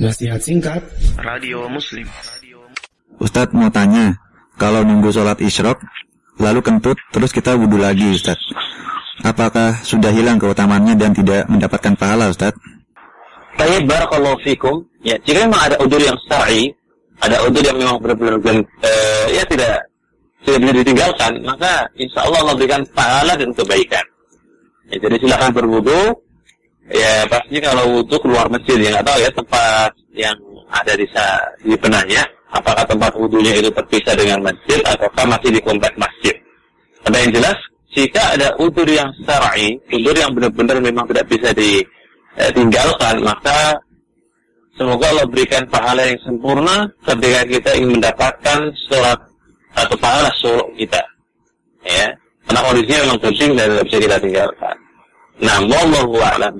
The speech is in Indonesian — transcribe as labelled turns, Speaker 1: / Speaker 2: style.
Speaker 1: Nasihat singkat
Speaker 2: Radio Muslim
Speaker 3: Ustadz mau tanya, kalau nunggu sholat isyrok, lalu kentut, terus kita wudhu lagi Ustadz. Apakah sudah hilang keutamaannya dan tidak mendapatkan pahala Ustadz?
Speaker 4: Baik, barakallahu fikum. Ya, jika memang ada udur yang syar'i, ada udur yang memang benar-benar uh, ya tidak tidak bisa ditinggalkan, maka insya Allah Allah berikan pahala dan kebaikan. Ya, jadi silakan berwudu. Ya pasti kalau wudhu keluar masjid ya nggak tahu ya tempat yang ada di di benahnya apakah tempat wudhunya itu terpisah dengan masjid ataukah masih di komplek masjid. Ada yang jelas jika ada udur yang syar'i, udur yang benar-benar memang tidak bisa ditinggalkan, maka semoga Allah berikan pahala yang sempurna ketika kita ingin mendapatkan sholat atau pahala sholat kita. Ya, karena kondisinya memang penting dan tidak bisa kita tinggalkan. Nah, wallahu a'lam.